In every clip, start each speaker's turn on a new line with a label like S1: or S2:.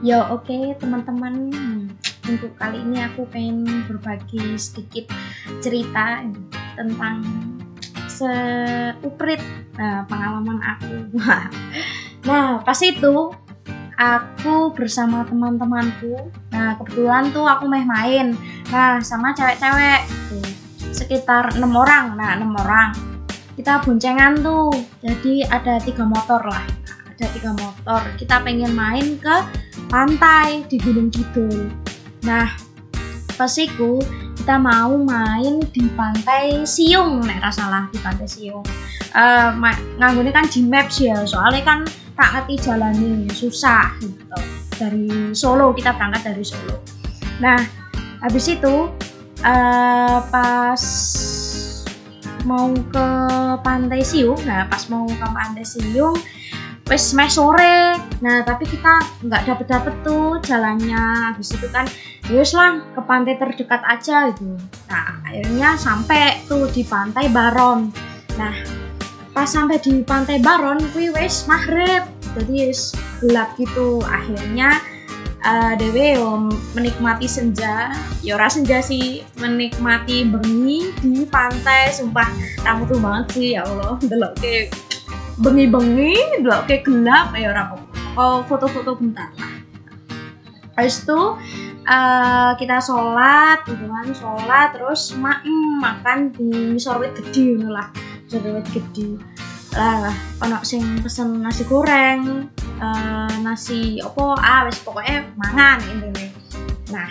S1: Ya oke teman-teman untuk kali ini aku pengen berbagi sedikit cerita tentang seuprit nah, pengalaman aku. nah pas itu aku bersama teman-temanku. Nah kebetulan tuh aku main main. Nah sama cewek-cewek sekitar enam orang. Nah enam orang kita boncengan tuh. Jadi ada tiga motor lah. Ada tiga motor. Kita pengen main ke pantai di Gunung Kidul. Nah pas itu kita mau main di pantai Siung nek salah di pantai Siung uh, nganggunya kan di maps ya soalnya kan tak ngerti jalannya susah gitu dari Solo kita berangkat dari Solo nah habis itu uh, pas mau ke Pantai Siung nah pas mau ke Pantai Siung wes mes sore. Nah tapi kita nggak dapet dapet tuh jalannya. Habis itu kan yus ya lah ke pantai terdekat aja gitu. Nah akhirnya sampai tuh di pantai Baron. Nah pas sampai di pantai Baron kuwi wis maghrib. Jadi wis gelap gitu. Akhirnya uh, dewe menikmati senja. Ya ora senja sih menikmati bengi di pantai. Sumpah kamu tuh banget sih ya Allah. Delok bengi-bengi delok ke gelap. Ya ora oh foto-foto bentar. Lah habis itu uh, kita sholat gitu kan sholat. Terus ma makan di sorwit gede lah. Jadi gede. Lah ono sing pesen nasi goreng uh, nasi opo ah wes pokoknya mangan ini nah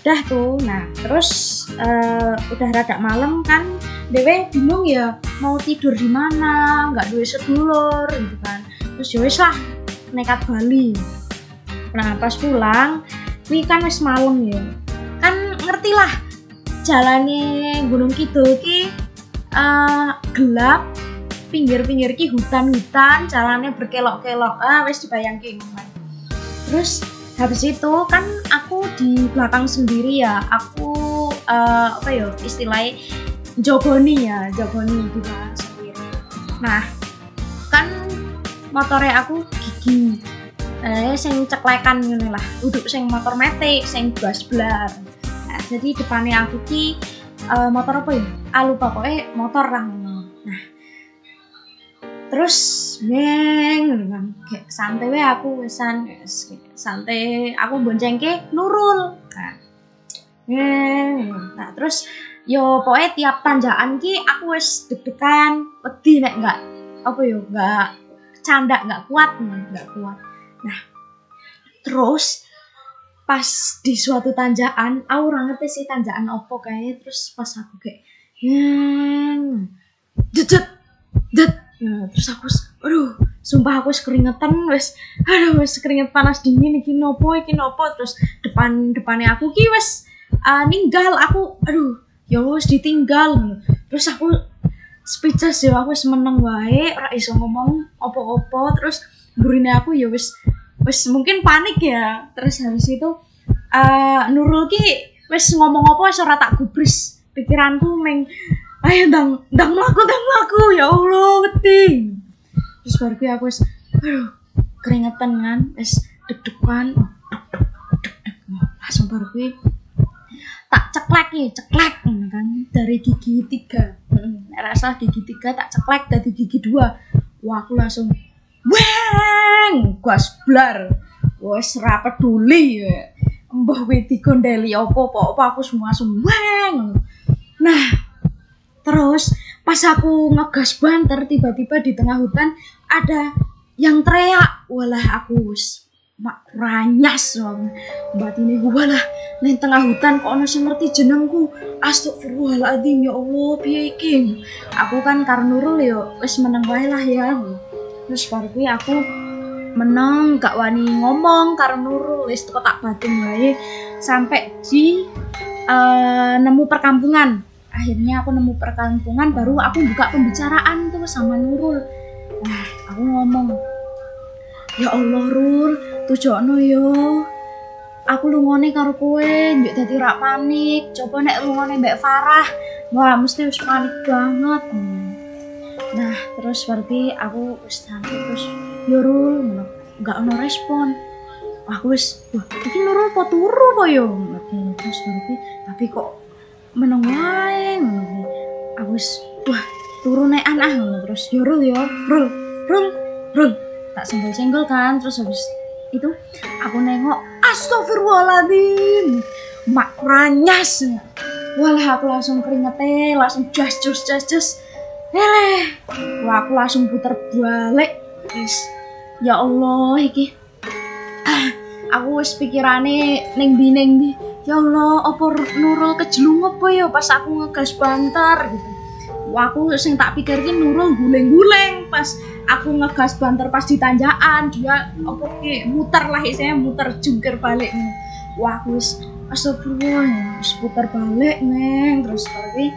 S1: udah tuh. Nah terus uh, udah rada malam kan dewe bingung ya mau tidur di mana nggak duit sedulur gitu kan. Terus ya lah nekat Bali. Nah pas pulang ini kan wes malam ya. Kan ngerti lah jalannya Gunung Kidul ki uh, gelap pinggir-pinggir ki hutan-hutan jalannya berkelok-kelok. Ah wes dibayangin terus habis itu kan aku di belakang sendiri ya. Aku uh, apa ya istilahnya jogoni ya jogoni di belakang sendiri. Nah kan motornya aku gigi. Eh sing ceklekan ini lah. Duduk sing motor metik sing gas blar nah, jadi depannya aku ki uh, motor apa ya? Ah lupa pokoknya motor lah. Nah terus neng kan. Kayak santai we aku wesan santai. Aku bonceng ke Nurul nah, neng nah terus yo pokoknya tiap tanjakan ki aku wes deg-degan wedi nek enggak apa yo enggak canda enggak kuat enggak kuat. Nah terus pas di suatu tanjakan aku ora ngerti sih tanjakan opo kayak terus pas aku kayak yang dedet det nah, terus aku aduh sumpah aku keringetan wes. Aduh wes keringet panas dingin iki nopo iki nopo terus depan depannya aku ki wes uh, ninggal aku. Aduh ya wes ditinggal. Terus aku speechless ya aku wes meneng wae ora iso ngomong opo-opo terus burine aku ya wes wes mungkin panik ya. Terus habis itu uh, Nurul ki wes ngomong apa wes ora tak gubris pikiranku meng ayo dang dang laku dang laku ya Allah wedi terus baru gue aku wes aduh keringetan kan wes deg-degan. Langsung baru gue tak ceklek nih ceklek kan dari gigi tiga. Hmm, rasa gigi tiga tak ceklek dari gigi dua. Wah aku langsung weng! Gas blar wes ra peduli ya. Mbah kowe digondeli opo-opo aku semua sumweng nah terus pas aku ngegas banter tiba-tiba di tengah hutan ada yang teriak. Walah aku mak ranyas mbak ini gue lah neng tengah hutan kok sing ngerti jenengku? Astagfirullahaladzim ya Allah piye iki? Aku kan karnurul ya wis meneng lah ya terus baru aku menang gak wani ngomong karena Nurul. Wis kok tak batin wae sampai di uh, nemu perkampungan akhirnya aku nemu perkampungan baru aku buka pembicaraan tuh sama Nurul. Nah aku ngomong ya Allah Rul tujono yo. Aku lungone karo kowe njuk dadi rak panik. Coba nek lungone mbak Farah. Wah mesti wis panik banget. Nah terus berarti aku wis terus Yorul nggak ono respon. Aku wis wah iki Nurul apa turu apa yo? Terus baru tapi kok meneng wae aku wis wah turu nek anak terus yo Rul yo Rul Rul Rul. Tak senggol-senggol kan terus habis itu aku nengok astagfirullahaladzim. Mak ranyas walah aku langsung keringetnya langsung jas jas jas jas Eleh, wah aku langsung puter balik. Wis ya Allah iki. Ah, aku wis pikirane ning ndi ya Allah apa Nurul kejelung apa ya? Pas aku ngegas banter gitu. Wah aku sing tak pikirkin Nurul guleng-guleng pas aku ngegas banter pas di tanjakan dia apa ki muter lah istilahnya muter jungkir balik wah aku wis astagfirullah wis puter balik neng. Terus tapi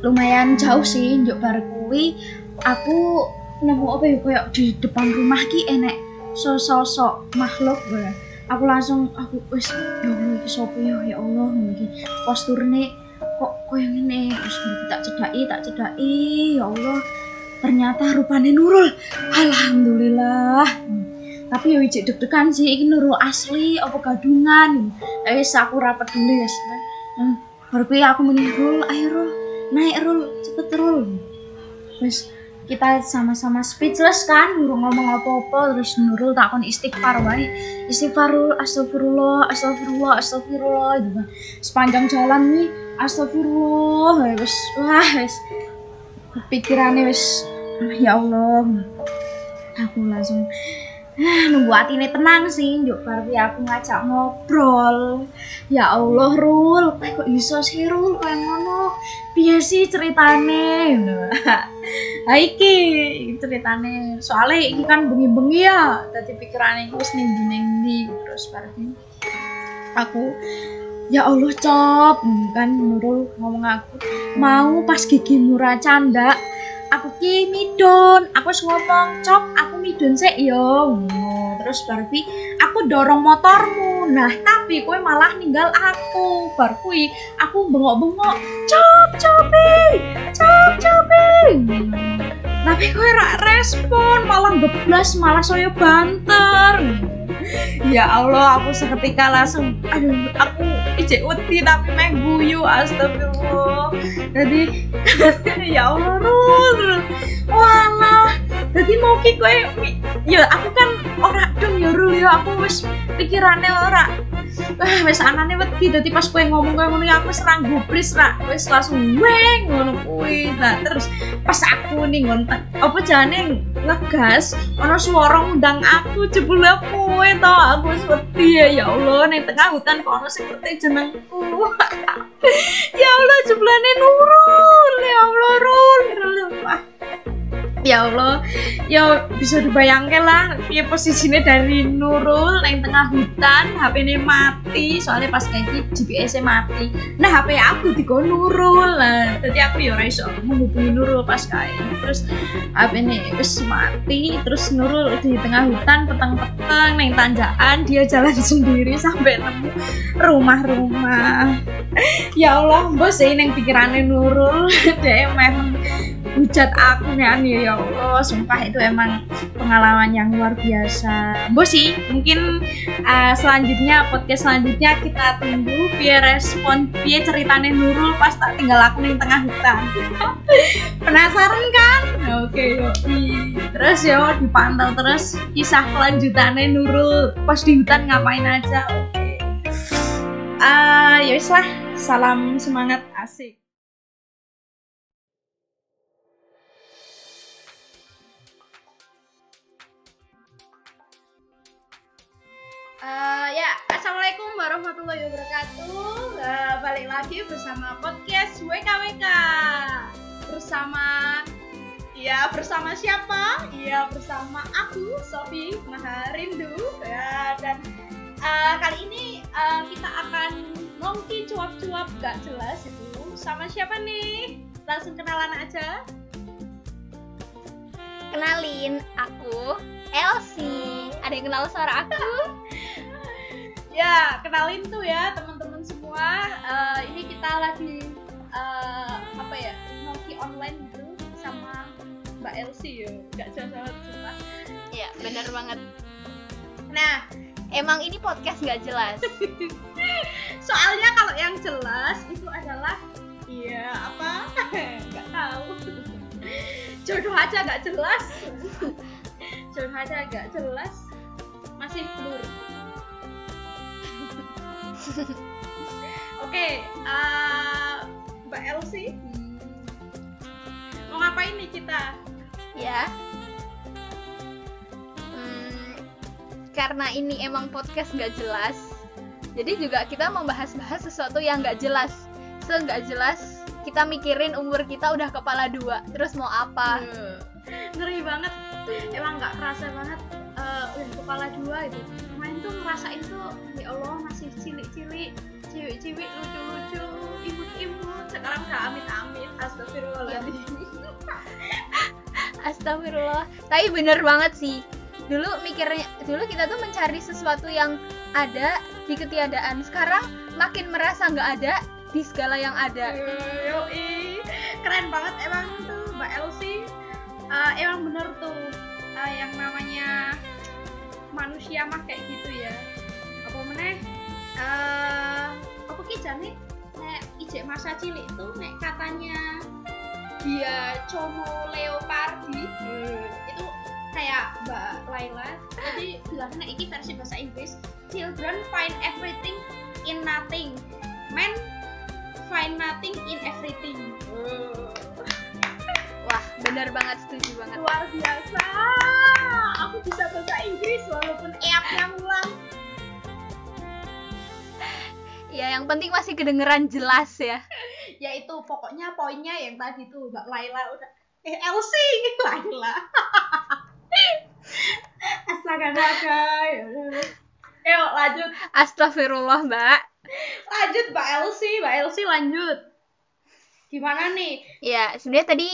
S1: lumayan jauh sih njuk bar kuwi. Aku nemu apa ya di depan rumah ki enek sosok makhluk gue aku langsung aku wis ya Allah iki sapa ya? Ya Allah ngono iki posturne kok koyo ngene terus tak cedaki tak cedaki ya Allah ternyata rupanya Nurul. Alhamdulillah. Tapi ya ijik deg-degan sih ini Nurul asli apa gadungan? Eh aku rapat dulu ya hmm. baru aku muni Rul ayo Rul. Naik Rul. Cepet Rul. Terus kita sama-sama speechless kan burung ngomong apa-apa terus Nurul takon istighfar wae. Istighfar Rul astagfirullah astagfirullah astagfirullah gitu kan. Sepanjang jalan nih astagfirullah wis wah wis pikirannya wis ya Allah. Aku langsung ah, nunggu hati ini tenang sih yuk baru aku ngajak ngobrol. Ya Allah Rul kok iso sih Rul? Kayak ngono piye sih ceritane? Nah, iki ceritane. Soalnya iki kan bengi-bengi ya tadi pikirannya aku wis ning ndi ning ndi terus berarti aku ya Allah cop kan Nurul ngomong aku mau pas gigi murah canda aku ki midon aku ngomong cop aku midon sik yo ngono terus berarti aku dorong motormu. Nah tapi kowe malah ninggal aku. Bar kuwi aku bengok-bengok cop copi cop copi tapi kowe rak respon? Malah geblas malah saya banter. Ya Allah aku seketika langsung aduh aku ijek wedi tapi meh guyu astagfirullah. Jadi ya Allah Rul walah jadi mau ki kowe ya aku kan ora dong ya Rul ya aku wis pikirannya ora Wah, wis anane wedi dadi pas kowe ngomong kowe ngono aku serang gubris ra wis langsung weng ngono kuwi. Nah terus pas aku ning ngonten apa jane ngegas ono suara ngundang aku jebule kowe to aku wis wedi ya ya Allah ning tengah hutan kok ono sing ngerti jenengku. Ya Allah jebulane Nurul ya Allah Rul Rul Wah, ya Allah. Ya bisa dibayangkan lah ya posisinya dari Nurul yang tengah hutan HP ini mati soalnya pas kayak gitu GPS nya mati. Nah HP aku digo Nurul. Lah jadi aku ya iso menghubungi Nurul pas kayak terus HP ini wis mati terus Nurul di tengah hutan peteng-peteng neng tanjakan dia jalan sendiri sampai nemu rumah-rumah. Ya Allah bos ini yang pikirannya Nurul. Dia memang hujat aku nih ya Allah sumpah itu emang pengalaman yang luar biasa. Bos sih mungkin uh, selanjutnya podcast selanjutnya kita tunggu biar respon biar ceritanya Nurul pas tak tinggal aku di tengah hutan. Penasaran kan? Oke yoi terus ya dipantau terus kisah kelanjutannya Nurul pas di hutan ngapain aja. Oke. Ah, ya wis lah. Salam semangat asik Eh, ya, assalamualaikum warahmatullahi wabarakatuh. Eh, balik lagi bersama podcast WKWK bersama ya bersama siapa? Ya bersama aku Sofi Maharindu ya dan eh, kali ini eh, kita akan ngongki cuap-cuap gak jelas itu sama siapa nih? Langsung kenalan aja.
S2: Kenalin, aku Elsie. Ada yang kenal suara aku?
S1: Ya, kenalin tuh ya teman-teman semua. Eh, ini kita lagi eh, apa ya ngopi online gitu sama Mbak Elsie ya. Gak jauh banget sumpah.
S2: Ya, bener banget.
S1: nah
S2: emang ini podcast nggak jelas
S1: soalnya kalau yang jelas itu adalah iya apa nggak tahu jodoh aja nggak jelas jodoh aja nggak jelas masih blur oke eh, mbak Elsie mau ngapain nih kita?
S2: Ya. Hmm, karena ini emang podcast nggak jelas jadi juga kita membahas-bahas sesuatu yang nggak jelas. Se nggak jelas kita mikirin umur kita udah kepala dua terus mau apa?
S1: Ngeri banget. Emang nggak kerasa banget eh, udah kepala dua itu tuh ngerasain tuh ya Allah masih cilik-cilik cilik-cilik lucu-lucu imut-imut sekarang udah amit-amit astagfirullahaladzim
S2: Astagfirullah. Tapi bener banget sih. Dulu mikirnya, dulu kita tuh mencari sesuatu yang ada di ketiadaan. Sekarang makin merasa nggak ada di segala yang ada.
S1: Yoi keren banget emang tuh Mbak Elsie Eh, emang bener tuh eh, yang namanya manusia mah kayak gitu ya. Apa meneh? Eh apa ki jane? Nek ijek masa cilik tuh nek katanya dia como leopardi itu kayak Mbak Laila. Jadi bilangnya iki versi bahasa Inggris children find everything in nothing. Men find nothing in everything
S2: Wah, bener banget setuju banget.
S1: luar biasa aku bisa bahasa Inggris walaupun eapnya ngulang
S2: Ya, yang penting masih kedengeran jelas ya.
S1: yaitu pokoknya poinnya yang tadi tuh Mbak Laila udah eh Elsie Laila astaga naga ya. Yuk lanjut
S2: Astagfirullah, Mbak.
S1: lanjut Mbak Elsie Mbak Elsie lanjut gimana nih
S2: Ya, sebenarnya tadi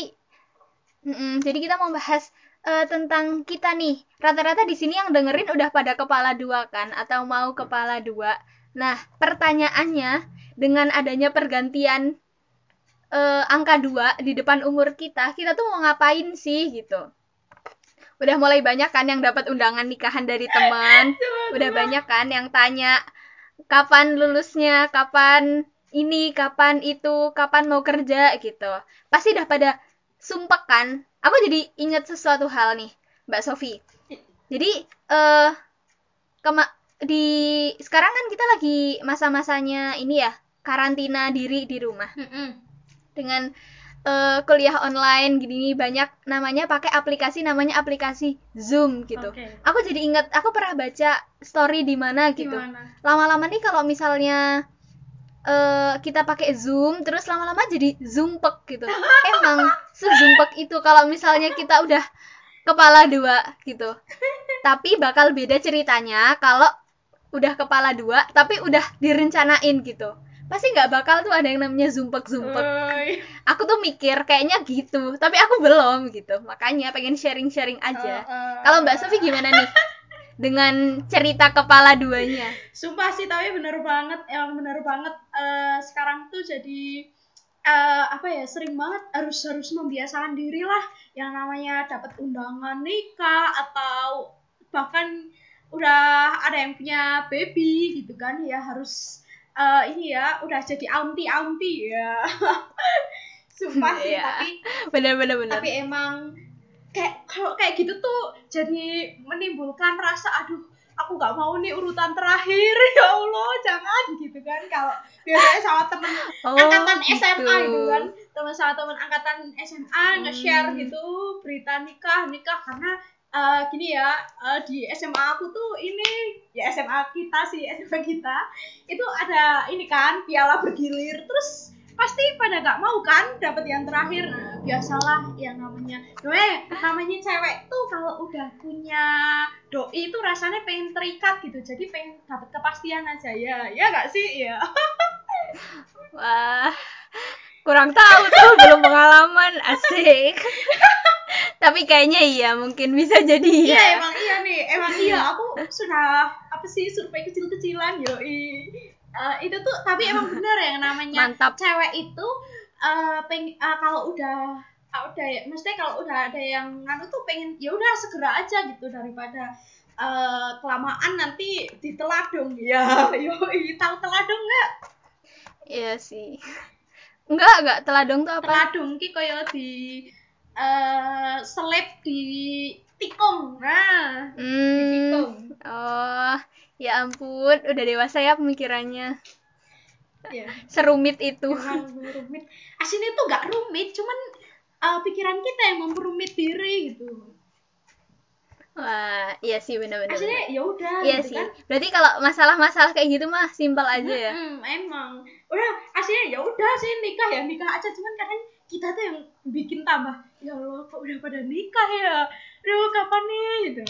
S2: Mm-mm, jadi kita mau bahas eh, tentang kita nih. Rata-rata di sini yang dengerin udah pada kepala dua kan atau mau kepala dua. Nah, pertanyaannya dengan adanya pergantian eh, angka dua di depan umur kita, kita tuh mau ngapain sih gitu? Udah mulai banyak kan yang dapat undangan nikahan dari teman. Udah banyak kan yang tanya kapan lulusnya, kapan ini, kapan itu, kapan mau kerja gitu. Pasti udah pada sumpek kan. Aku jadi inget sesuatu hal nih, Mbak Sofi. Jadi eh kema- di sekarang kan kita lagi masa-masanya ini ya, karantina diri di rumah dengan eh, kuliah online gini banyak namanya pakai aplikasi namanya aplikasi Zoom gitu.
S1: Oke.
S2: Aku jadi inget aku pernah baca story di mana gitu lama-lama nih kalau misalnya eh kita pakai zoom terus lama-lama jadi zoompek gitu. Emang sezoompek itu kalau misalnya kita udah kepala dua gitu. Tapi bakal beda ceritanya kalau udah kepala dua tapi udah direncanain gitu. Pasti nggak bakal tuh ada yang namanya zoompek
S1: Oi.
S2: aku tuh mikir kayaknya gitu tapi aku belum gitu. Makanya pengen sharing-sharing aja.
S1: Eh, eh.
S2: kalau mbak Sofi gimana nih dengan cerita kepala duanya
S1: Sumpah sih tapi bener banget, emang bener banget. Eh, sekarang tuh jadi eh, apa ya sering banget harus harus membiasakan diri lah yang namanya dapat undangan nikah atau bahkan udah ada yang punya baby gitu kan ya harus eh, ini ya udah jadi auntie auntie ya. Sumpah sih
S2: Iya.
S1: tapi
S2: bener-bener bener
S1: tapi emang kayak kalau kayak gitu tuh jadi menimbulkan rasa aduh aku nggak mau nih urutan terakhir ya Allah jangan gitu kan kalau biasanya sama temen
S2: Oh,
S1: angkatan
S2: gitu.
S1: SMA gitu kan teman sama teman angkatan SMA nge-share
S2: Hmm.
S1: gitu berita nikah nikah karena eh, gini ya eh, di SMA aku tuh ini ya SMA kita sih SMA kita itu ada ini kan piala bergilir terus pasti pada nggak mau kan dapat yang terakhir. Nah, biasalah yang namanya. Noe, namanya cewek tuh kalau udah punya doi itu rasanya pengen terikat gitu. Jadi pengen dapat kepastian aja. Ya ya nggak sih? Ya.
S2: Wah kurang tahu tuh belum pengalaman. Asik. Tapi kayaknya iya mungkin bisa jadi
S1: Iya
S2: ya.
S1: emang iya nih, emang iya. Aku sudah apa sih survei kecil-kecilan yoi. Eh, itu tuh tapi emang bener yang namanya
S2: mantap
S1: cewek itu eh peng eh, kalau udah ah, udah ya mesti kalau udah ada yang nganu tuh pengen ya udah segera aja gitu daripada eh, kelamaan nanti diteladung ya yo tahu teladung nggak
S2: Iya sih. Enggak, enggak teladong tuh apa?
S1: teladung ki koyo di eh selip di tikung nah di
S2: Hmm.
S1: tikung
S2: Oh, ya ampun, udah dewasa ya pemikirannya.
S1: ya
S2: Serumit itu.
S1: emang rumit aslinya tuh nggak rumit cuman eh, pikiran kita yang memperumit diri gitu
S2: Wah, iya sih bener-bener.
S1: aslinya ya udah
S2: Iya
S1: gitu
S2: sih.
S1: kan
S2: Berarti kalau masalah-masalah kayak gitu mah simpel aja ya.
S1: Mm, emang udah aslinya ya udah sih nikah ya nikah aja cuman kadang kita tuh yang bikin tambah ya Allah kok udah pada nikah ya aduh kapan nih gitu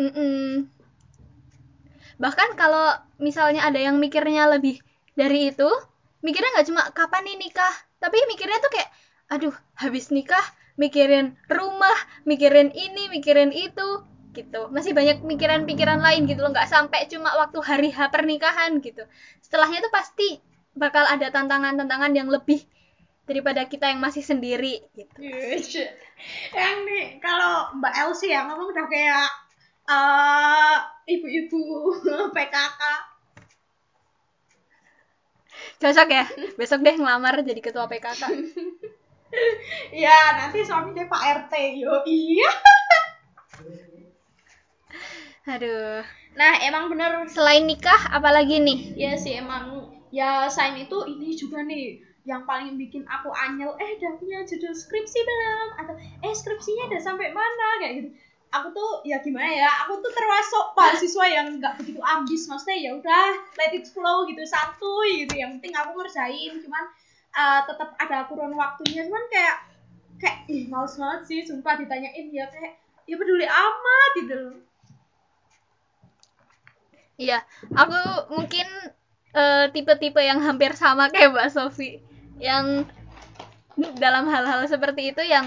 S2: Mm-mm. Bahkan kalau misalnya ada yang mikirnya lebih dari itu, mikirnya nggak cuma kapan nih nikah, tapi mikirnya tuh kayak, aduh, habis nikah mikirin rumah, mikirin ini, mikirin itu, gitu. Masih banyak pikiran-pikiran lain gitu loh, nggak sampai cuma waktu hari H pernikahan gitu. Setelahnya tuh pasti bakal ada tantangan-tantangan yang lebih daripada kita yang masih sendiri gitu.
S1: Yes. yang nih kalau Mbak Elsie yang ngomong udah kayak eh ibu-ibu PKK
S2: Cocok ya? Besok deh ngelamar jadi ketua PKK.
S1: ya nanti suaminya Pak RT yo iya
S2: Aduh.
S1: nah emang bener
S2: Selain nikah, apalagi nih?
S1: ya sih emang ya selain itu ini juga nih yang paling bikin aku anyel eh udah punya judul skripsi belum atau eh skripsinya udah sampai mana kayak gitu aku tuh ya gimana ya aku tuh termasuk mahasiswa yang nggak begitu ambis. Maksudnya ya udah let it flow gitu santuy gitu. Yang penting aku ngerjain cuman eh, tetap ada kurun waktunya. Cuman kayak kayak ih males banget sih sumpah ditanyain ya kayak ya peduli amat gitu. Loh
S2: Iya, aku mungkin eh, tipe-tipe yang hampir sama kayak Mbak Sofi. Yang dalam hal-hal seperti itu yang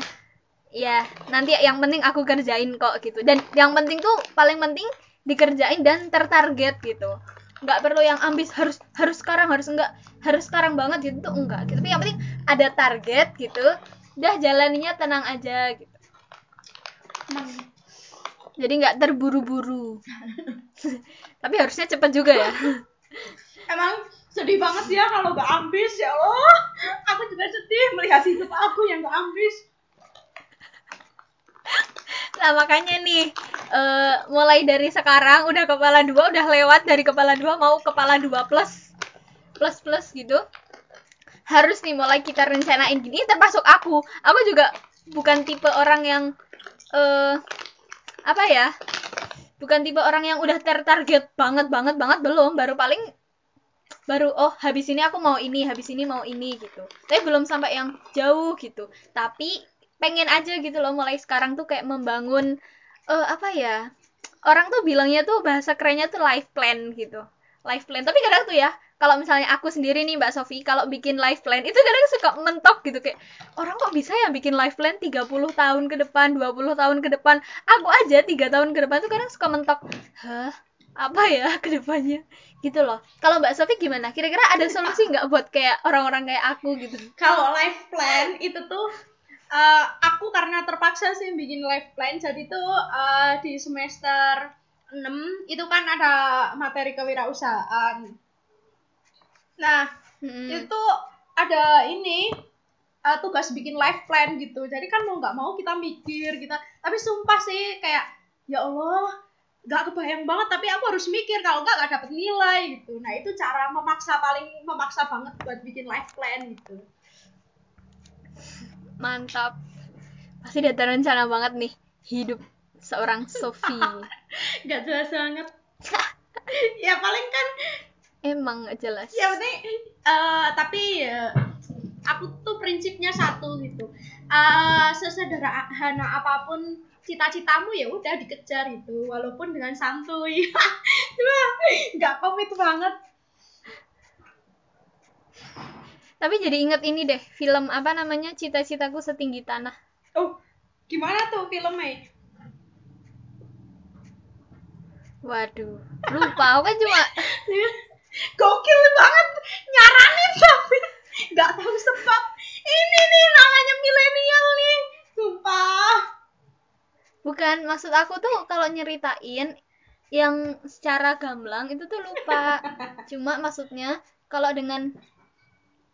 S2: ya nanti yang penting aku kerjain kok gitu. Dan yang penting tuh paling penting dikerjain dan tertarget gitu. Nggak perlu yang ambis harus harus sekarang harus enggak harus sekarang banget gitu tuh enggak gitu. Tapi yang penting ada target gitu. Udah jalaninya tenang aja gitu.
S1: emang
S2: Jadi nggak terburu-buru. Tapi harusnya cepet juga ya.
S1: emang sedih banget ya kalau gak ambis ya Allah aku juga sedih melihat hidup aku yang gak ambis
S2: Nah makanya nih eh, mulai dari sekarang udah kepala dua udah lewat dari kepala dua mau kepala dua plus plus plus gitu. Harus nih mulai kita rencanain gini termasuk aku. Aku juga bukan tipe orang yang eh apa ya bukan tipe orang yang udah tertarget banget banget banget belum. Baru paling baru oh habis ini aku mau ini habis ini mau ini gitu. Tapi belum sampai yang jauh gitu. Tapi pengen aja gitu loh mulai sekarang tuh kayak membangun eh apa ya orang tuh bilangnya tuh bahasa kerennya tuh life plan gitu. Life plan. Tapi kadang tuh ya kalau misalnya aku sendiri nih Mbak Sofi kalau bikin life plan itu kadang suka mentok gitu kayak orang kok bisa ya bikin life plan 30 tahun ke depan 20 tahun ke depan? Aku aja tiga tahun ke depan tuh kadang suka mentok hah apa ya ke depannya? Gitu loh. Kalau Mbak Sofi gimana? Kira-kira ada solusi nggak buat kayak orang-orang kayak aku gitu?
S1: Kalau life plan itu tuh eh, aku karena terpaksa sih bikin life plan jadi tuh eh, di semester 6 itu kan ada materi kewirausahaan. Nah
S2: Hmm.
S1: itu ada ini eh, tugas bikin life plan gitu. Jadi kan mau nggak mau kita mikir kita. Tapi sumpah sih kayak ya Allah nggak kebayang banget tapi aku harus mikir kalau nggak nggak dapet nilai gitu. Nah itu cara memaksa paling memaksa banget buat bikin life plan gitu
S2: mantap. Pasti udah terencana banget nih hidup seorang Sofi
S1: nggak jelas banget. Ya paling kan
S2: emang nggak jelas.
S1: Ya penting eh, tapi ya, aku tuh prinsipnya satu gitu. Eh, sesederhana apa pun cita-citamu ya udah dikejar itu walaupun dengan santuy. Cuma nggak komit banget
S2: tapi jadi inget ini deh film apa namanya? Cita-citaku setinggi tanah.
S1: Oh gimana tuh filmnya?
S2: Waduh lupa. Aku kan cuma
S1: gokil banget. Nyaranin tapi nggak tahu sebab. Ini nih namanya milenial nih. Sumpah.
S2: Bukan maksud aku tuh kalau nyeritain yang secara gamblang itu tuh lupa. Cuma maksudnya kalau dengan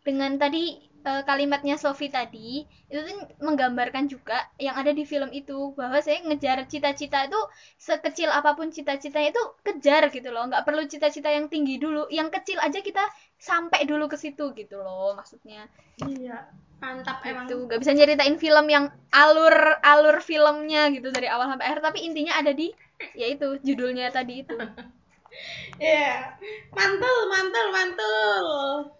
S2: dengan tadi uh, kalimatnya Sofi tadi itu tuh menggambarkan juga yang ada di film itu bahwa saya ngejar cita-cita itu sekecil apa pun cita-citanya itu kejar gitu loh. Nggak perlu cita-cita yang tinggi dulu yang kecil aja kita sampai dulu ke situ gitu loh maksudnya.
S1: Iya mantap emang.
S2: Itu nggak bisa nyeritain film yang alur alur filmnya gitu dari awal sampai akhir tapi intinya ada di ya itu judulnya tadi itu
S1: yeah. mantul mantul mantul.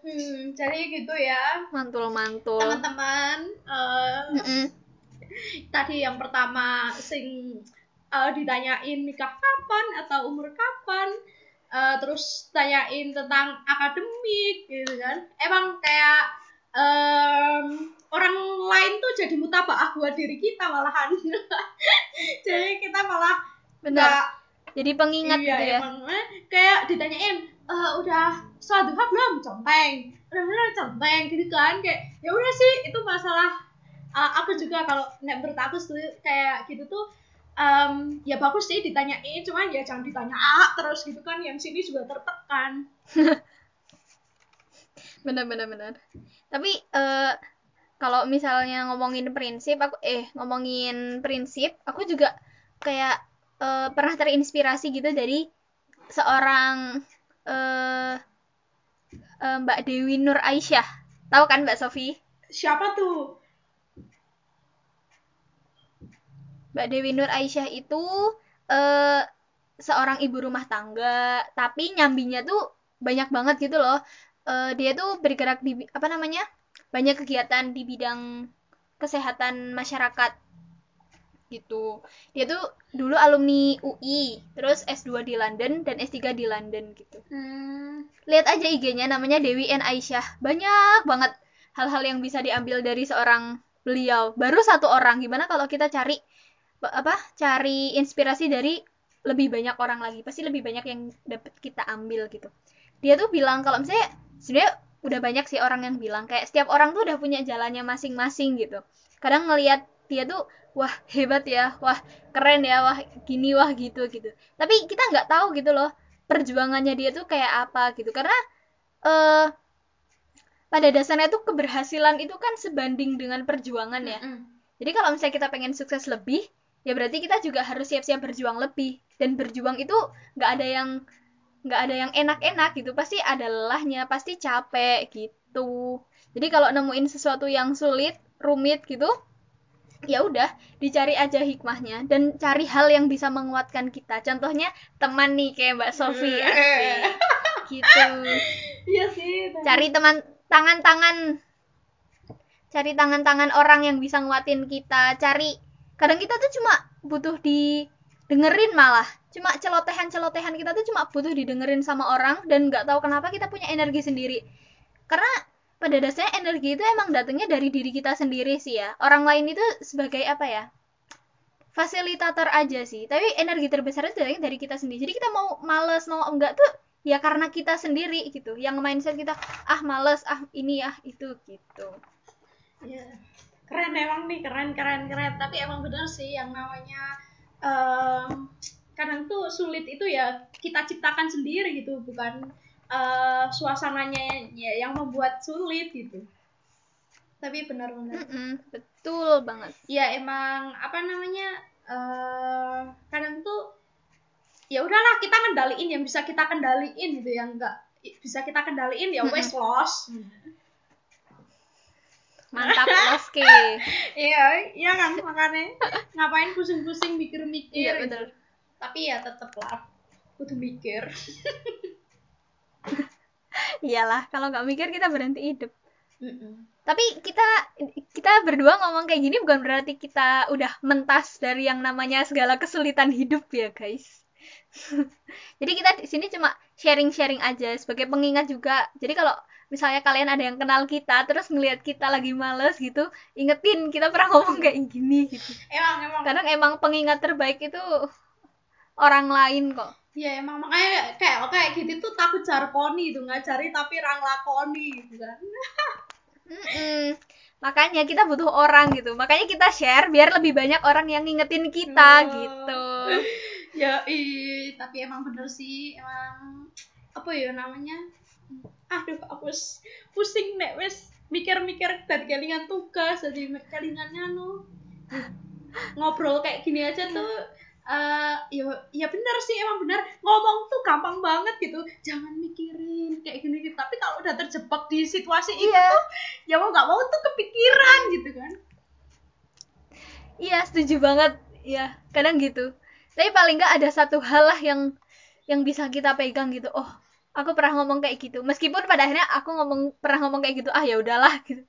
S1: Hmm, jadi gitu ya.
S2: Mantul mantul.
S1: Teman-teman uh, mm -mm. tadi yang pertama sing uh, ditanyain nikah kapan atau umur kapan uh, terus tanyain tentang akademik gitu kan. Emang kayak um, orang lain tuh jadi mutabaah buat diri kita malahan. Jadi kita malah
S2: benar jadi pengingat
S1: iya,
S2: gitu ya.
S1: emang, eh, kayak ditanyain e, udah sholat duha belum? Centeng udah belum centeng gitu kan. Kayak ya udah sih itu masalah. Uh, aku juga kalau nek menurut aku kayak gitu tuh um, ya bagus sih ditanyain cuman ya jangan ditanya ah, terus gitu kan. Yang sini juga tertekan.
S2: Benar benar benar. Tapi uh, kalau misalnya ngomongin prinsip aku eh ngomongin prinsip aku juga kayak uh, pernah terinspirasi gitu dari seorang uh, uh, Mbak Dewi Nur Aisyah. Tahu kan Mbak Sofi?
S1: Siapa tuh?
S2: Mbak Dewi Nur Aisyah itu uh, seorang ibu rumah tangga, tapi nyambinya tuh banyak banget gitu loh. Uh, dia tuh bergerak di apa namanya? banyak kegiatan di bidang kesehatan masyarakat gitu. Dia tuh dulu alumni UI, terus S2 di London dan S3 di London gitu. Hmm. Lihat aja IG-nya namanya Dewi N Aisyah. Banyak banget hal-hal yang bisa diambil dari seorang beliau. Baru satu orang. Gimana kalau kita cari apa? Cari inspirasi dari lebih banyak orang lagi. Pasti lebih banyak yang dapat kita ambil gitu. Dia tuh bilang kalau misalnya sebenarnya udah banyak sih orang yang bilang kayak setiap orang tuh udah punya jalannya masing-masing gitu. Kadang ngelihat dia tuh wah hebat ya wah keren ya wah gini wah gitu gitu. Tapi kita nggak tahu gitu loh perjuangannya dia tuh kayak apa gitu. Karena uh, pada dasarnya tuh keberhasilan itu kan sebanding dengan perjuangan ya. Mm -hmm. jadi kalau misalnya kita pengen sukses lebih ya berarti kita juga harus siap-siap berjuang lebih. Dan berjuang itu nggak ada yang nggak ada yang enak-enak gitu. Pasti ada lelahnya pasti capek gitu. Jadi kalau nemuin sesuatu yang sulit rumit gitu ya udah dicari aja hikmahnya dan cari hal yang bisa menguatkan kita. Contohnya teman nih kayak mbak Sofi gitu.
S1: Iya sih
S2: cari teman tangan-tangan. Cari tangan-tangan orang yang bisa nguatin kita. Cari kadang kita tuh cuma butuh di dengerin malah. Cuma celotehan-celotehan kita tuh cuma butuh didengerin sama orang dan nggak tahu kenapa kita punya energi sendiri. Karena pada dasarnya energi itu emang datangnya dari diri kita sendiri sih ya. Orang lain itu sebagai apa ya? Fasilitator aja sih. Tapi energi terbesar itu datangnya dari kita sendiri. Jadi kita mau males mau enggak tuh ya karena kita sendiri gitu. Yang mindset kita ah males ah ini ah itu gitu.
S1: Ya keren emang nih keren keren keren. Tapi emang benar sih yang namanya um, kadang tuh sulit itu ya kita ciptakan sendiri gitu. Bukan uh, suasananya ya, yang membuat sulit gitu. Tapi benar-benar.
S2: Mm -mm, betul banget.
S1: Ya emang apa namanya uh, kadang tuh ya udahlah kita kendaliin yang bisa kita kendaliin gitu yang enggak bisa kita kendaliin ya wes mm -hmm. loss
S2: mantap oke
S1: iya iya kan makanya. Ngapain pusing-pusing mikir-mikir
S2: iya betul.
S1: Tapi ya tetep lah kudu mikir
S2: iyalah kalau nggak mikir kita berhenti hidup. Tapi kita kita berdua ngomong kayak gini bukan berarti kita udah mentas dari yang namanya segala kesulitan hidup ya guys. Jadi kita di sini cuma sharing-sharing aja sebagai pengingat juga. Jadi kalau misalnya kalian ada yang kenal kita terus ngelihat kita lagi males gitu ingetin kita pernah ngomong kayak gini gitu.
S1: Emang emang.
S2: Kadang emang pengingat terbaik itu orang lain kok
S1: Iya emang makanya kayak kayak gitu tuh takut jarponi itu ngajari tapi rang lakoni gitu kan.
S2: mm -mm. makanya kita butuh orang gitu makanya kita share biar lebih banyak orang yang ngingetin kita
S1: Oh.
S2: gitu
S1: ya ih tapi emang bener sih emang apa ya namanya aduh aku pusing nek wis mikir-mikir dari kelingan tugas dari kelingannya no ngobrol kayak gini aja tuh eh ya ya bener sih emang bener ngomong tuh gampang banget gitu. Jangan mikirin kayak gini gitu tapi kalau udah terjebak di situasi itu
S2: Iya.
S1: tuh ya mau nggak mau tuh kepikiran gitu kan.
S2: Iya setuju banget. Ya kadang gitu. Tapi paling nggak ada satu hal lah yang yang bisa kita pegang gitu. Oh aku pernah ngomong kayak gitu. Meskipun pada akhirnya aku ngomong pernah ngomong kayak gitu ah ya udahlah gitu.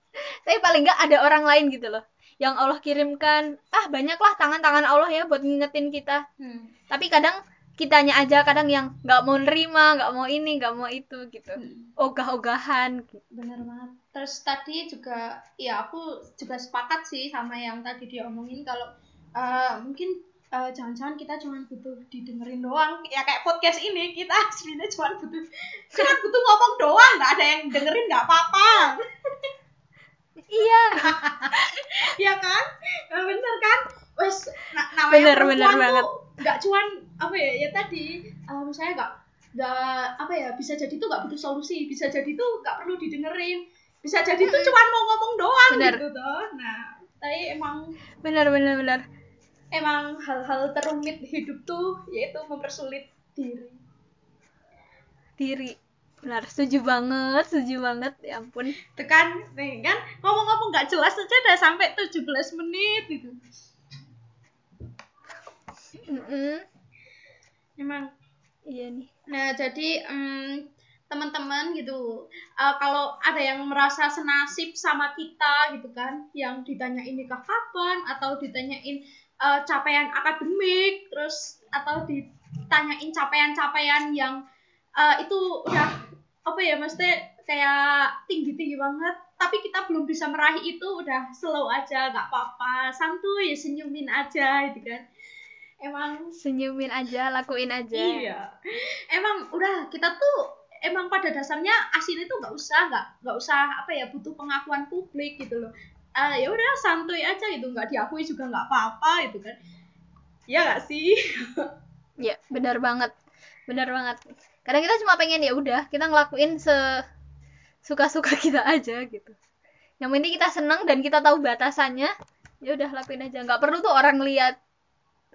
S2: Tapi paling nggak ada orang lain gitu loh yang Allah kirimkan ah banyaklah tangan-tangan Allah ya buat ngingetin kita. Tapi kadang kitanya aja kadang yang nggak mau nerima nggak mau ini nggak mau itu gitu. Ogah-ogahan gitu.
S1: bener banget. Terus tadi juga ya aku juga sepakat sih sama yang tadi dia omongin kalau eh, mungkin eh, jangan-jangan kita cuma butuh didengerin doang. Ya kayak podcast ini kita aslinya cuma butuh cuma butuh ngomong doang. Nggak ada yang dengerin nggak apa-apa
S2: iya.
S1: Ya kan? Eh, bener kan? Wes na namanya
S2: Bener, bener
S1: tuh
S2: banget.
S1: nggak cuman apa ya ya tadi eh, misalnya nggak nggak apa ya bisa jadi tuh nggak butuh solusi bisa jadi tuh nggak perlu didengerin bisa jadi tuh cuman mau ngomong doang
S2: Bener.
S1: gitu tuh nah tapi emang
S2: benar benar benar
S1: emang hal-hal terumit hidup tuh yaitu mempersulit diri.
S2: Diri benar setuju banget setuju banget. Ya ampun.
S1: Tekan nih kan ngomong-ngomong nggak jelas aja udah sampai 17 menit gitu.
S2: Mm-mm.
S1: emang.
S2: Iya nih.
S1: Nah, jadi em, teman-teman gitu, eh, kalau ada yang merasa senasib sama kita gitu kan, yang ditanyain nikah kapan atau ditanyain eh, capaian akademik, terus atau ditanyain capaian-capaian yang eh, itu udah apa ya, maksudnya kayak tinggi-tinggi banget, tapi kita belum bisa meraih itu, udah slow aja, nggak apa-apa, santuy, senyumin aja gitu kan. Emang
S2: senyumin aja lakuin aja
S1: Iya. Emang udah kita tuh emang pada dasarnya asin itu nggak usah nggak nggak usah apa ya butuh pengakuan publik gitu loh. Ah ya udah santuy aja gitu nggak diakui juga nggak apa-apa gitu kan. Ya nggak sih?
S2: ya benar banget benar banget kadang kita cuma pengen ya udah kita ngelakuin se suka-suka kita aja gitu. Yang penting kita seneng dan kita tahu batasannya ya udah lakuin aja. Nggak perlu tuh orang lihat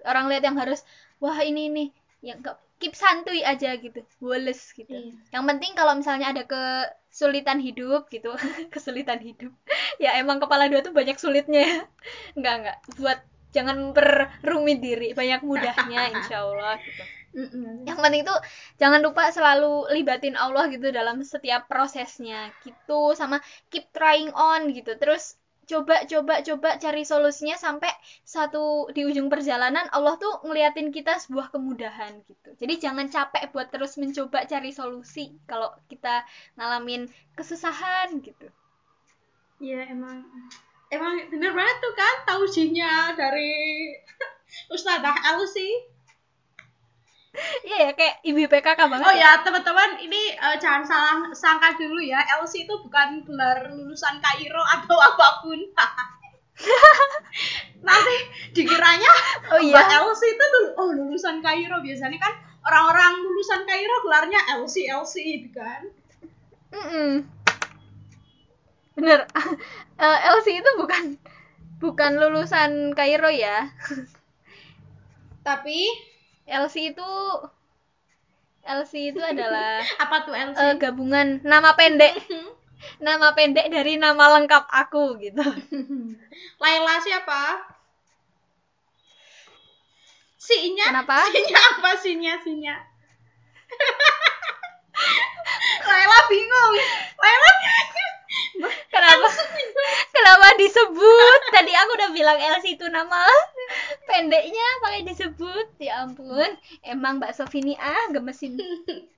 S2: orang lihat yang harus wah ini ini. Yang keep santuy aja gitu woles gitu.
S1: Iya.
S2: yang penting kalau misalnya ada kesulitan hidup gitu kesulitan hidup ya emang kepala dua tuh banyak sulitnya. Ya nggak nggak. Buat jangan memperrumit diri banyak mudahnya insya Allah gitu
S1: Mm-mm.
S2: yang penting tuh jangan lupa selalu libatin Allah gitu dalam setiap prosesnya. Gitu sama keep trying on gitu. Terus coba coba coba cari solusinya sampai satu di ujung perjalanan Allah tuh ngeliatin kita sebuah kemudahan gitu. Jadi jangan capek buat terus mencoba cari solusi kalau kita ngalamin kesusahan gitu.
S1: Iya emang. Emang bener banget tuh kan tausiahnya dari Ustazah Elsie.
S2: Iya ya kayak ibu PKK banget
S1: Oh ya teman-teman ini eh, jangan salah sangka dulu ya LC itu bukan gelar lulusan Kairo atau apa pun. Nanti dikiranya
S2: oh
S1: Mbak
S2: iya
S1: LC itu dulu oh lulusan Kairo biasanya kan orang-orang lulusan Kairo gelarnya LC LC itu kan.
S2: Mm-mm. bener Eh, Elsie itu bukan bukan lulusan Kairo ya
S1: Tapi
S2: Elsie itu Elsie itu adalah
S1: apa tuh LC?
S2: eh, gabungan nama pendek nama pendek dari nama lengkap aku gitu
S1: Laila siapa? Si-nya?
S2: Kenapa?
S1: Si-nya apa sinya sinya? Laila bingung. Laila
S2: kenapa? Kenapa disebut? Tadi aku udah bilang Elsie itu nama pendeknya pakai disebut. Ya ampun emang Mbak Sofi ini ah gemesin.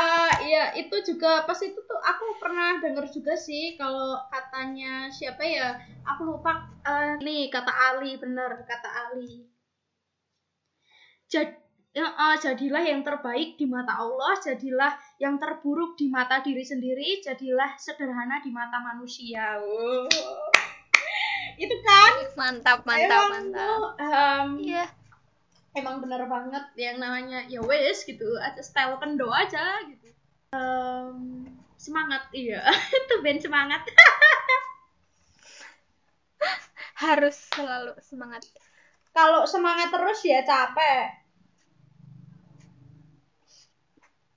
S1: Ah iya itu juga pas itu tuh aku pernah denger juga sih kalau katanya siapa ya? Aku lupa Eh, nih kata Ali bener kata Ali. Jadi ya, uh, jadilah yang terbaik di mata Allah, jadilah yang terburuk di mata diri sendiri, jadilah sederhana di mata manusia. Wow. Itu kan
S2: mantap, mantap, emang mantap.
S1: Tuh, um, iya. Emang bener banget yang namanya ya wes gitu, aja style kendo aja gitu. Um, semangat iya, itu band semangat.
S2: Harus selalu semangat.
S1: Kalau semangat terus ya capek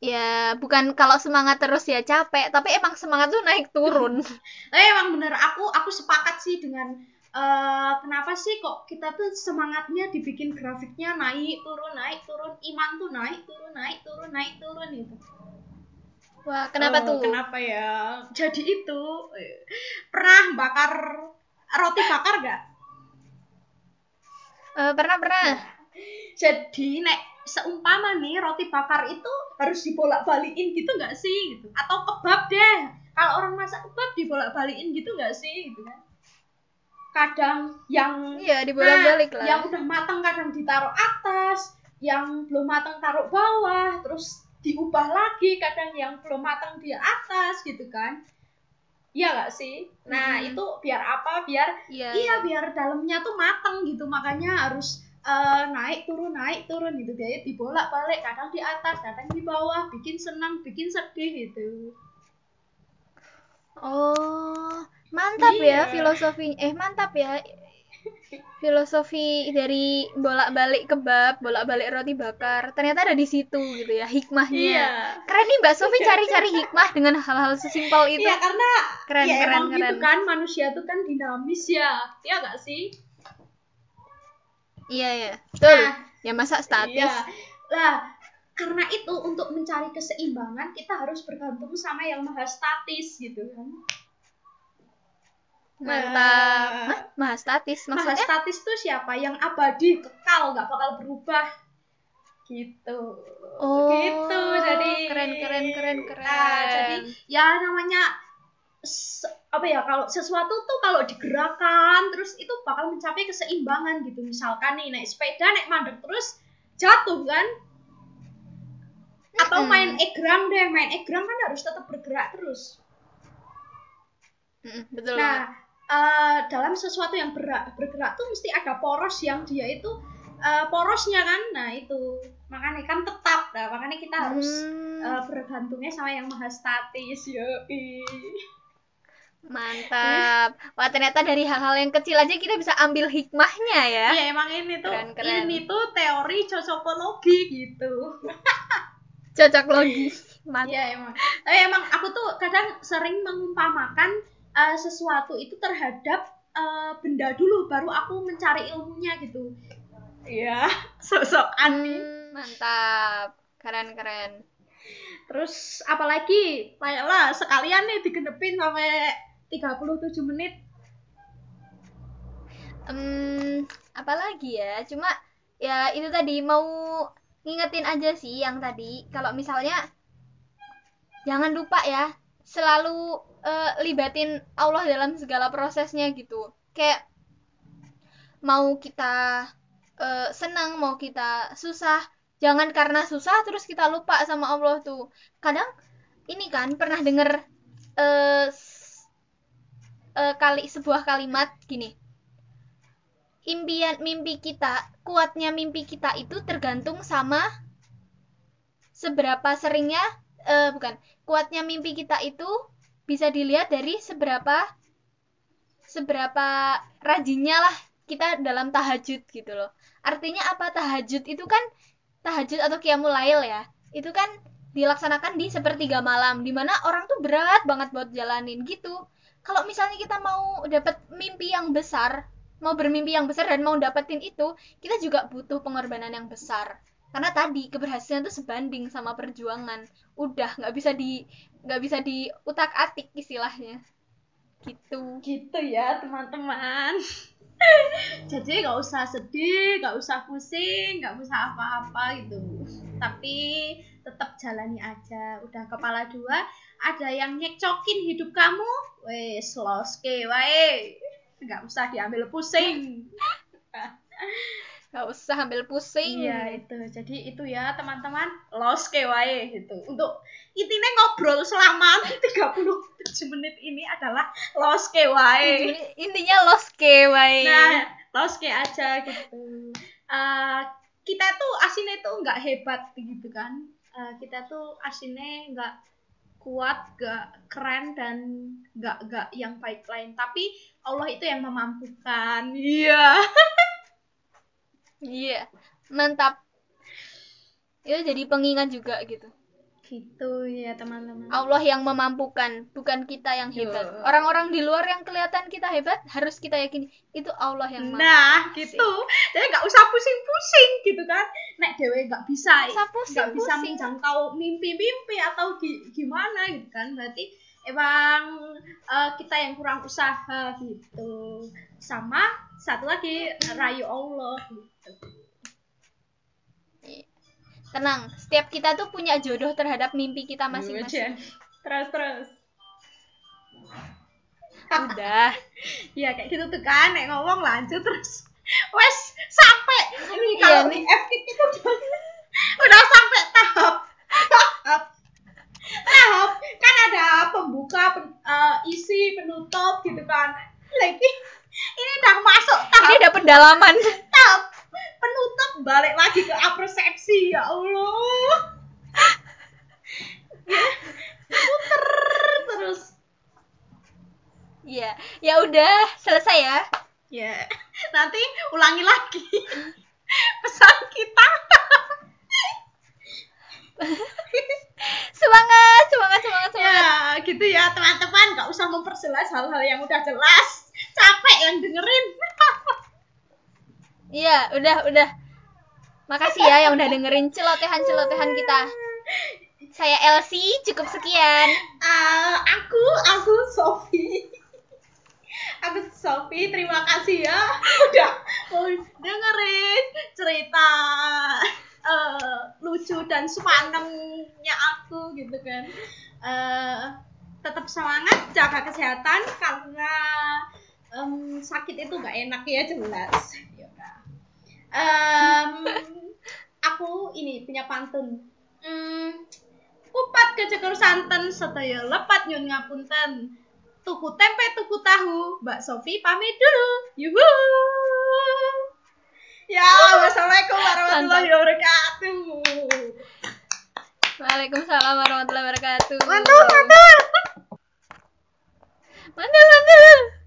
S2: ya bukan kalau semangat terus ya capek tapi emang semangat tuh naik turun.
S1: Tapi emang bener aku aku sepakat sih dengan uh, kenapa sih kok kita tuh semangatnya dibikin grafiknya naik turun naik turun iman tuh naik turun naik turun naik turun itu
S2: wah kenapa oh, tuh?
S1: kenapa ya? Jadi itu pernah bakar roti bakar gak
S2: uh, pernah pernah. Nah,
S1: jadi nek seumpama nih roti bakar itu harus dibolak-balikin gitu nggak sih gitu atau kebab deh kalau orang masak kebab dibolak-balikin gitu nggak sih gitu kan kadang yang
S2: iya dibolak-balik
S1: nah, lah yang udah matang kadang ditaruh atas yang belum matang taruh bawah terus diubah lagi kadang yang belum matang di atas gitu kan Iya gak sih? Nah, hmm. itu biar apa? Biar ya, iya, ya. biar dalamnya tuh matang gitu. Makanya harus uh, naik turun naik turun gitu dia dibolak balik kadang di atas kadang di bawah bikin senang bikin sedih gitu
S2: oh mantap ya iya. ya filosofi eh mantap ya filosofi dari bolak-balik kebab, bolak-balik roti bakar, ternyata ada di situ gitu ya hikmahnya. Iya. Keren nih Mbak Sofi cari-cari hikmah dengan hal-hal sesimpel itu.
S1: Iya, karena keren ya keren emang gitu keren. gitu kan manusia tuh kan dinamis ya. Ya gak sih?
S2: Iya ya, betul. Nah, ya masa statis. Iya.
S1: Lah, karena itu untuk mencari keseimbangan kita harus bergantung sama yang maha statis gitu kan.
S2: Mantap. Nah, maha statis maksudnya?
S1: Maha statis tuh siapa? Yang abadi, kekal, nggak bakal berubah. Gitu.
S2: Oh.
S1: Gitu. Jadi
S2: keren keren keren keren.
S1: Nah, jadi ya namanya apa ya kalau sesuatu tuh kalau digerakkan terus itu bakal mencapai keseimbangan gitu. Misalkan nih naik sepeda naik mandek terus jatuh kan? Atau main egrang deh main egrang kan harus tetap bergerak terus.
S2: Betul
S1: nah uh, dalam sesuatu yang bergerak, bergerak tuh mesti ada poros yang dia itu uh, porosnya kan? Nah itu. Makanya kan tetap nah makanya kita harus hmm. uh, bergantungnya sama yang maha statis yo
S2: Mantap. Wah, ternyata dari hal-hal yang kecil aja kita bisa ambil hikmahnya ya.
S1: Iya, emang ini tuh keren, keren. ini tuh teori cocokologi gitu.
S2: Cocok logi.
S1: Iya, emang. Tapi emang aku tuh kadang sering mengumpamakan uh, sesuatu itu terhadap uh, benda dulu baru aku mencari ilmunya gitu. Iya, sosok nih.
S2: Hmm, mantap. Keren-keren.
S1: Terus apalagi? Lah sekalian nih digenepin sampai 37 menit.
S2: Um, apalagi ya? Cuma ya itu tadi mau ngingetin aja sih yang tadi. Kalau misalnya jangan lupa ya selalu uh, libatin Allah dalam segala prosesnya gitu. Kayak mau kita uh, senang mau kita susah jangan karena susah terus kita lupa sama Allah tuh. Kadang ini kan pernah denger uh, uh, kali sebuah kalimat gini. Impian mimpi kita kuatnya mimpi kita itu tergantung sama seberapa seringnya uh, bukan kuatnya mimpi kita itu bisa dilihat dari seberapa seberapa rajinnya lah kita dalam tahajud gitu loh. Artinya apa? Tahajud itu kan tahajud atau qiyamul lail ya itu kan dilaksanakan di sepertiga malam di mana orang tuh berat banget buat jalanin gitu kalau misalnya kita mau dapat mimpi yang besar mau bermimpi yang besar dan mau dapetin itu kita juga butuh pengorbanan yang besar. Karena tadi keberhasilan itu sebanding sama perjuangan. Udah nggak bisa di nggak bisa di utak atik istilahnya. Gitu.
S1: Gitu ya teman-teman. Jadi nggak usah sedih nggak usah pusing nggak usah apa-apa gitu. Tapi tetap jalani aja udah kepala dua ada yang nyecokin hidup kamu wes loske wae nggak usah diambil pusing
S2: nggak usah ambil pusing
S1: Iya itu, jadi itu ya teman-teman los kewae gitu. Untuk intinya ngobrol selama 37 menit ini adalah los kewae.
S2: Intinya los ke wae.
S1: Nah, los ke aja gitu. Eh, kita tuh asinnya tuh nggak hebat gitu kan. Eh, kita tuh asinnya nggak kuat, nggak keren dan nggak nggak yang baik lain. Tapi Allah itu yang memampukan. Iya.
S2: Iya, mantap. Itu jadi pengingat juga gitu.
S1: Gitu ya teman-teman.
S2: Allah yang memampukan, bukan kita yang hebat. Orang-orang di luar yang kelihatan kita hebat, harus kita yakini itu Allah yang mampu.
S1: Nah, gitu. Jadi nggak usah pusing-pusing gitu kan. Nek dewe nggak bisa,
S2: Nggak
S1: bisa
S2: pusing-pusing.
S1: menjangkau mimpi-mimpi atau gi- gimana gitu kan. Berarti emang eh, kita yang kurang usaha gitu. Sama satu lagi rayu Allah gitu.
S2: Tenang, setiap kita tuh punya jodoh terhadap mimpi kita masing-masing.
S1: Terus terus.
S2: Udah.
S1: Ya kayak gitu tuh kan, nek ngomong lanjut terus. Wes sampai ini
S2: Iya
S1: kalau
S2: nih.
S1: FKIP itu udah, udah sampai tahap tahap tahap kan ada pembuka pen- eh, isi penutup gitu kan lagi ini udah masuk
S2: Ini
S1: tahap
S2: ada pendalaman.
S1: tahap penutup balik lagi ke apresiasi ya Allah Ya, muter terus
S2: Iya, ya udah selesai ya.
S1: Ya, nanti ulangi lagi pesan kita.
S2: Semangat, semangat, semangat, semangat.
S1: Ya, gitu ya teman-teman. Gak usah memperjelas hal-hal yang udah jelas. Capek yang dengerin.
S2: Iya, udah, udah. Makasih ya yang udah dengerin celotehan-celotehan kita. Saya Elsie, cukup sekian.
S1: Eh, aku, aku Sofi. Aku Sofi, terima kasih ya udah dengerin cerita eh, lucu dan semanengnya aku gitu kan. Eh, tetap semangat, jaga kesehatan karena em, sakit itu gak enak ya jelas um, aku ini punya pantun. Hmm, kupat kecekur santan setaya lepat nyun ngapunten. Tuku tempe tuku tahu mbak Sofi pamit dulu. Yuhu! Ya wassalamualaikum warahmatullahi wabarakatuh.
S2: Waalaikumsalam warahmatullahi wabarakatuh.
S1: Mantul, mantul. Mantul, mantul.